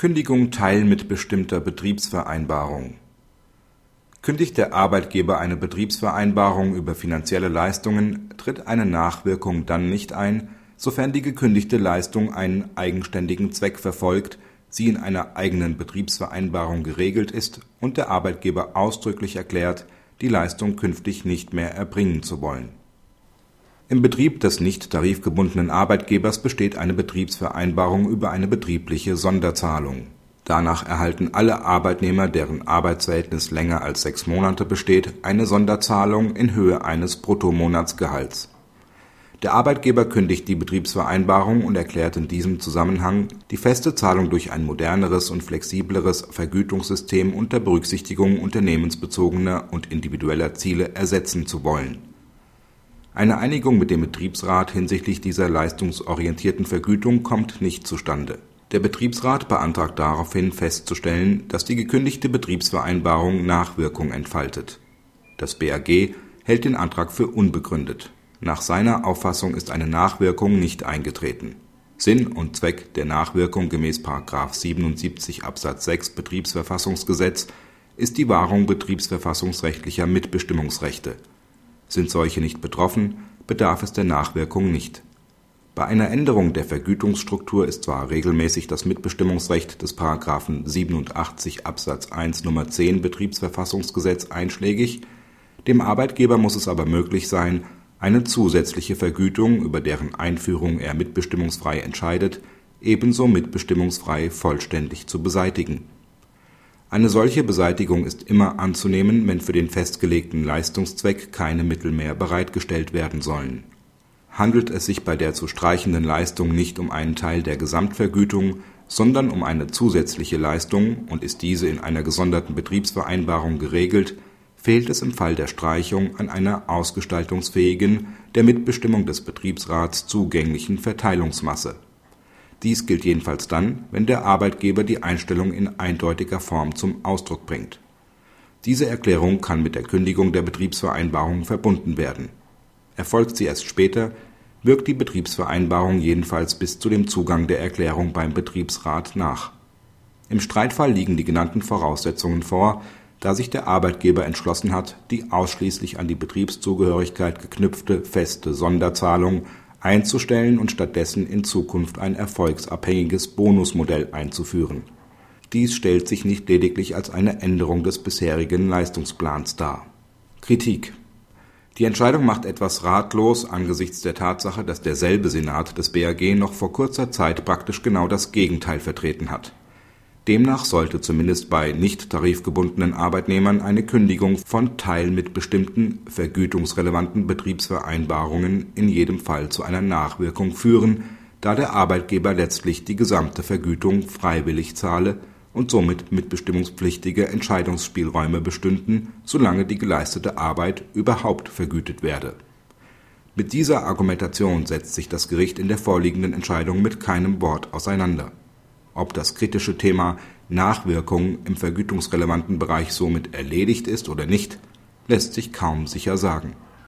Kündigung teilmitbestimmter Betriebsvereinbarung Kündigt der Arbeitgeber eine Betriebsvereinbarung über finanzielle Leistungen, tritt eine Nachwirkung dann nicht ein, sofern die gekündigte Leistung einen eigenständigen Zweck verfolgt, sie in einer eigenen Betriebsvereinbarung geregelt ist und der Arbeitgeber ausdrücklich erklärt, die Leistung künftig nicht mehr erbringen zu wollen. Im Betrieb des nicht tarifgebundenen Arbeitgebers besteht eine Betriebsvereinbarung über eine betriebliche Sonderzahlung. Danach erhalten alle Arbeitnehmer, deren Arbeitsverhältnis länger als sechs Monate besteht, eine Sonderzahlung in Höhe eines Bruttomonatsgehalts der Arbeitgeber kündigt die Betriebsvereinbarung und erklärt in diesem Zusammenhang, die feste Zahlung durch ein moderneres und flexibleres Vergütungssystem unter Berücksichtigung unternehmensbezogener und individueller Ziele ersetzen zu wollen. Eine Einigung mit dem Betriebsrat hinsichtlich dieser leistungsorientierten Vergütung kommt nicht zustande. Der Betriebsrat beantragt daraufhin festzustellen, dass die gekündigte Betriebsvereinbarung Nachwirkung entfaltet. Das BAG hält den Antrag für unbegründet nach seiner Auffassung ist eine Nachwirkung nicht eingetreten. Sinn und Zweck der Nachwirkung gemäß § 77 Absatz 6 Betriebsverfassungsgesetz ist die Wahrung betriebsverfassungsrechtlicher Mitbestimmungsrechte. Sind solche nicht betroffen, bedarf es der Nachwirkung nicht. Bei einer Änderung der Vergütungsstruktur ist zwar regelmäßig das Mitbestimmungsrecht des § 87 Absatz 1 Nr. 10 Betriebsverfassungsgesetz einschlägig, dem Arbeitgeber muss es aber möglich sein eine zusätzliche Vergütung, über deren Einführung er mitbestimmungsfrei entscheidet, ebenso mitbestimmungsfrei vollständig zu beseitigen. Eine solche Beseitigung ist immer anzunehmen, wenn für den festgelegten Leistungszweck keine Mittel mehr bereitgestellt werden sollen. Handelt es sich bei der zu streichenden Leistung nicht um einen Teil der Gesamtvergütung, sondern um eine zusätzliche Leistung und ist diese in einer gesonderten Betriebsvereinbarung geregelt fehlt es im Fall der Streichung an einer ausgestaltungsfähigen, der Mitbestimmung des Betriebsrats zugänglichen Verteilungsmasse. Dies gilt jedenfalls dann, wenn der Arbeitgeber die Einstellung in eindeutiger Form zum Ausdruck bringt. Diese Erklärung kann mit der Kündigung der Betriebsvereinbarung verbunden werden. Erfolgt sie erst später, wirkt die Betriebsvereinbarung jedenfalls bis zu dem Zugang der Erklärung beim Betriebsrat nach. Im Streitfall liegen die genannten Voraussetzungen vor da sich der Arbeitgeber entschlossen hat, die ausschließlich an die Betriebszugehörigkeit geknüpfte feste Sonderzahlung einzustellen und stattdessen in Zukunft ein erfolgsabhängiges Bonusmodell einzuführen. Dies stellt sich nicht lediglich als eine Änderung des bisherigen Leistungsplans dar. Kritik Die Entscheidung macht etwas ratlos angesichts der Tatsache, dass derselbe Senat des BAG noch vor kurzer Zeit praktisch genau das Gegenteil vertreten hat Demnach sollte zumindest bei nicht tarifgebundenen Arbeitnehmern eine Kündigung von teilmitbestimmten vergütungsrelevanten Betriebsvereinbarungen in jedem Fall zu einer Nachwirkung führen, da der Arbeitgeber letztlich die gesamte Vergütung freiwillig zahle und somit mitbestimmungspflichtige Entscheidungsspielräume bestünden, solange die geleistete Arbeit überhaupt vergütet werde. Mit dieser Argumentation setzt sich das Gericht in der vorliegenden Entscheidung mit keinem Wort auseinander ob das kritische Thema Nachwirkungen im vergütungsrelevanten Bereich somit erledigt ist oder nicht, lässt sich kaum sicher sagen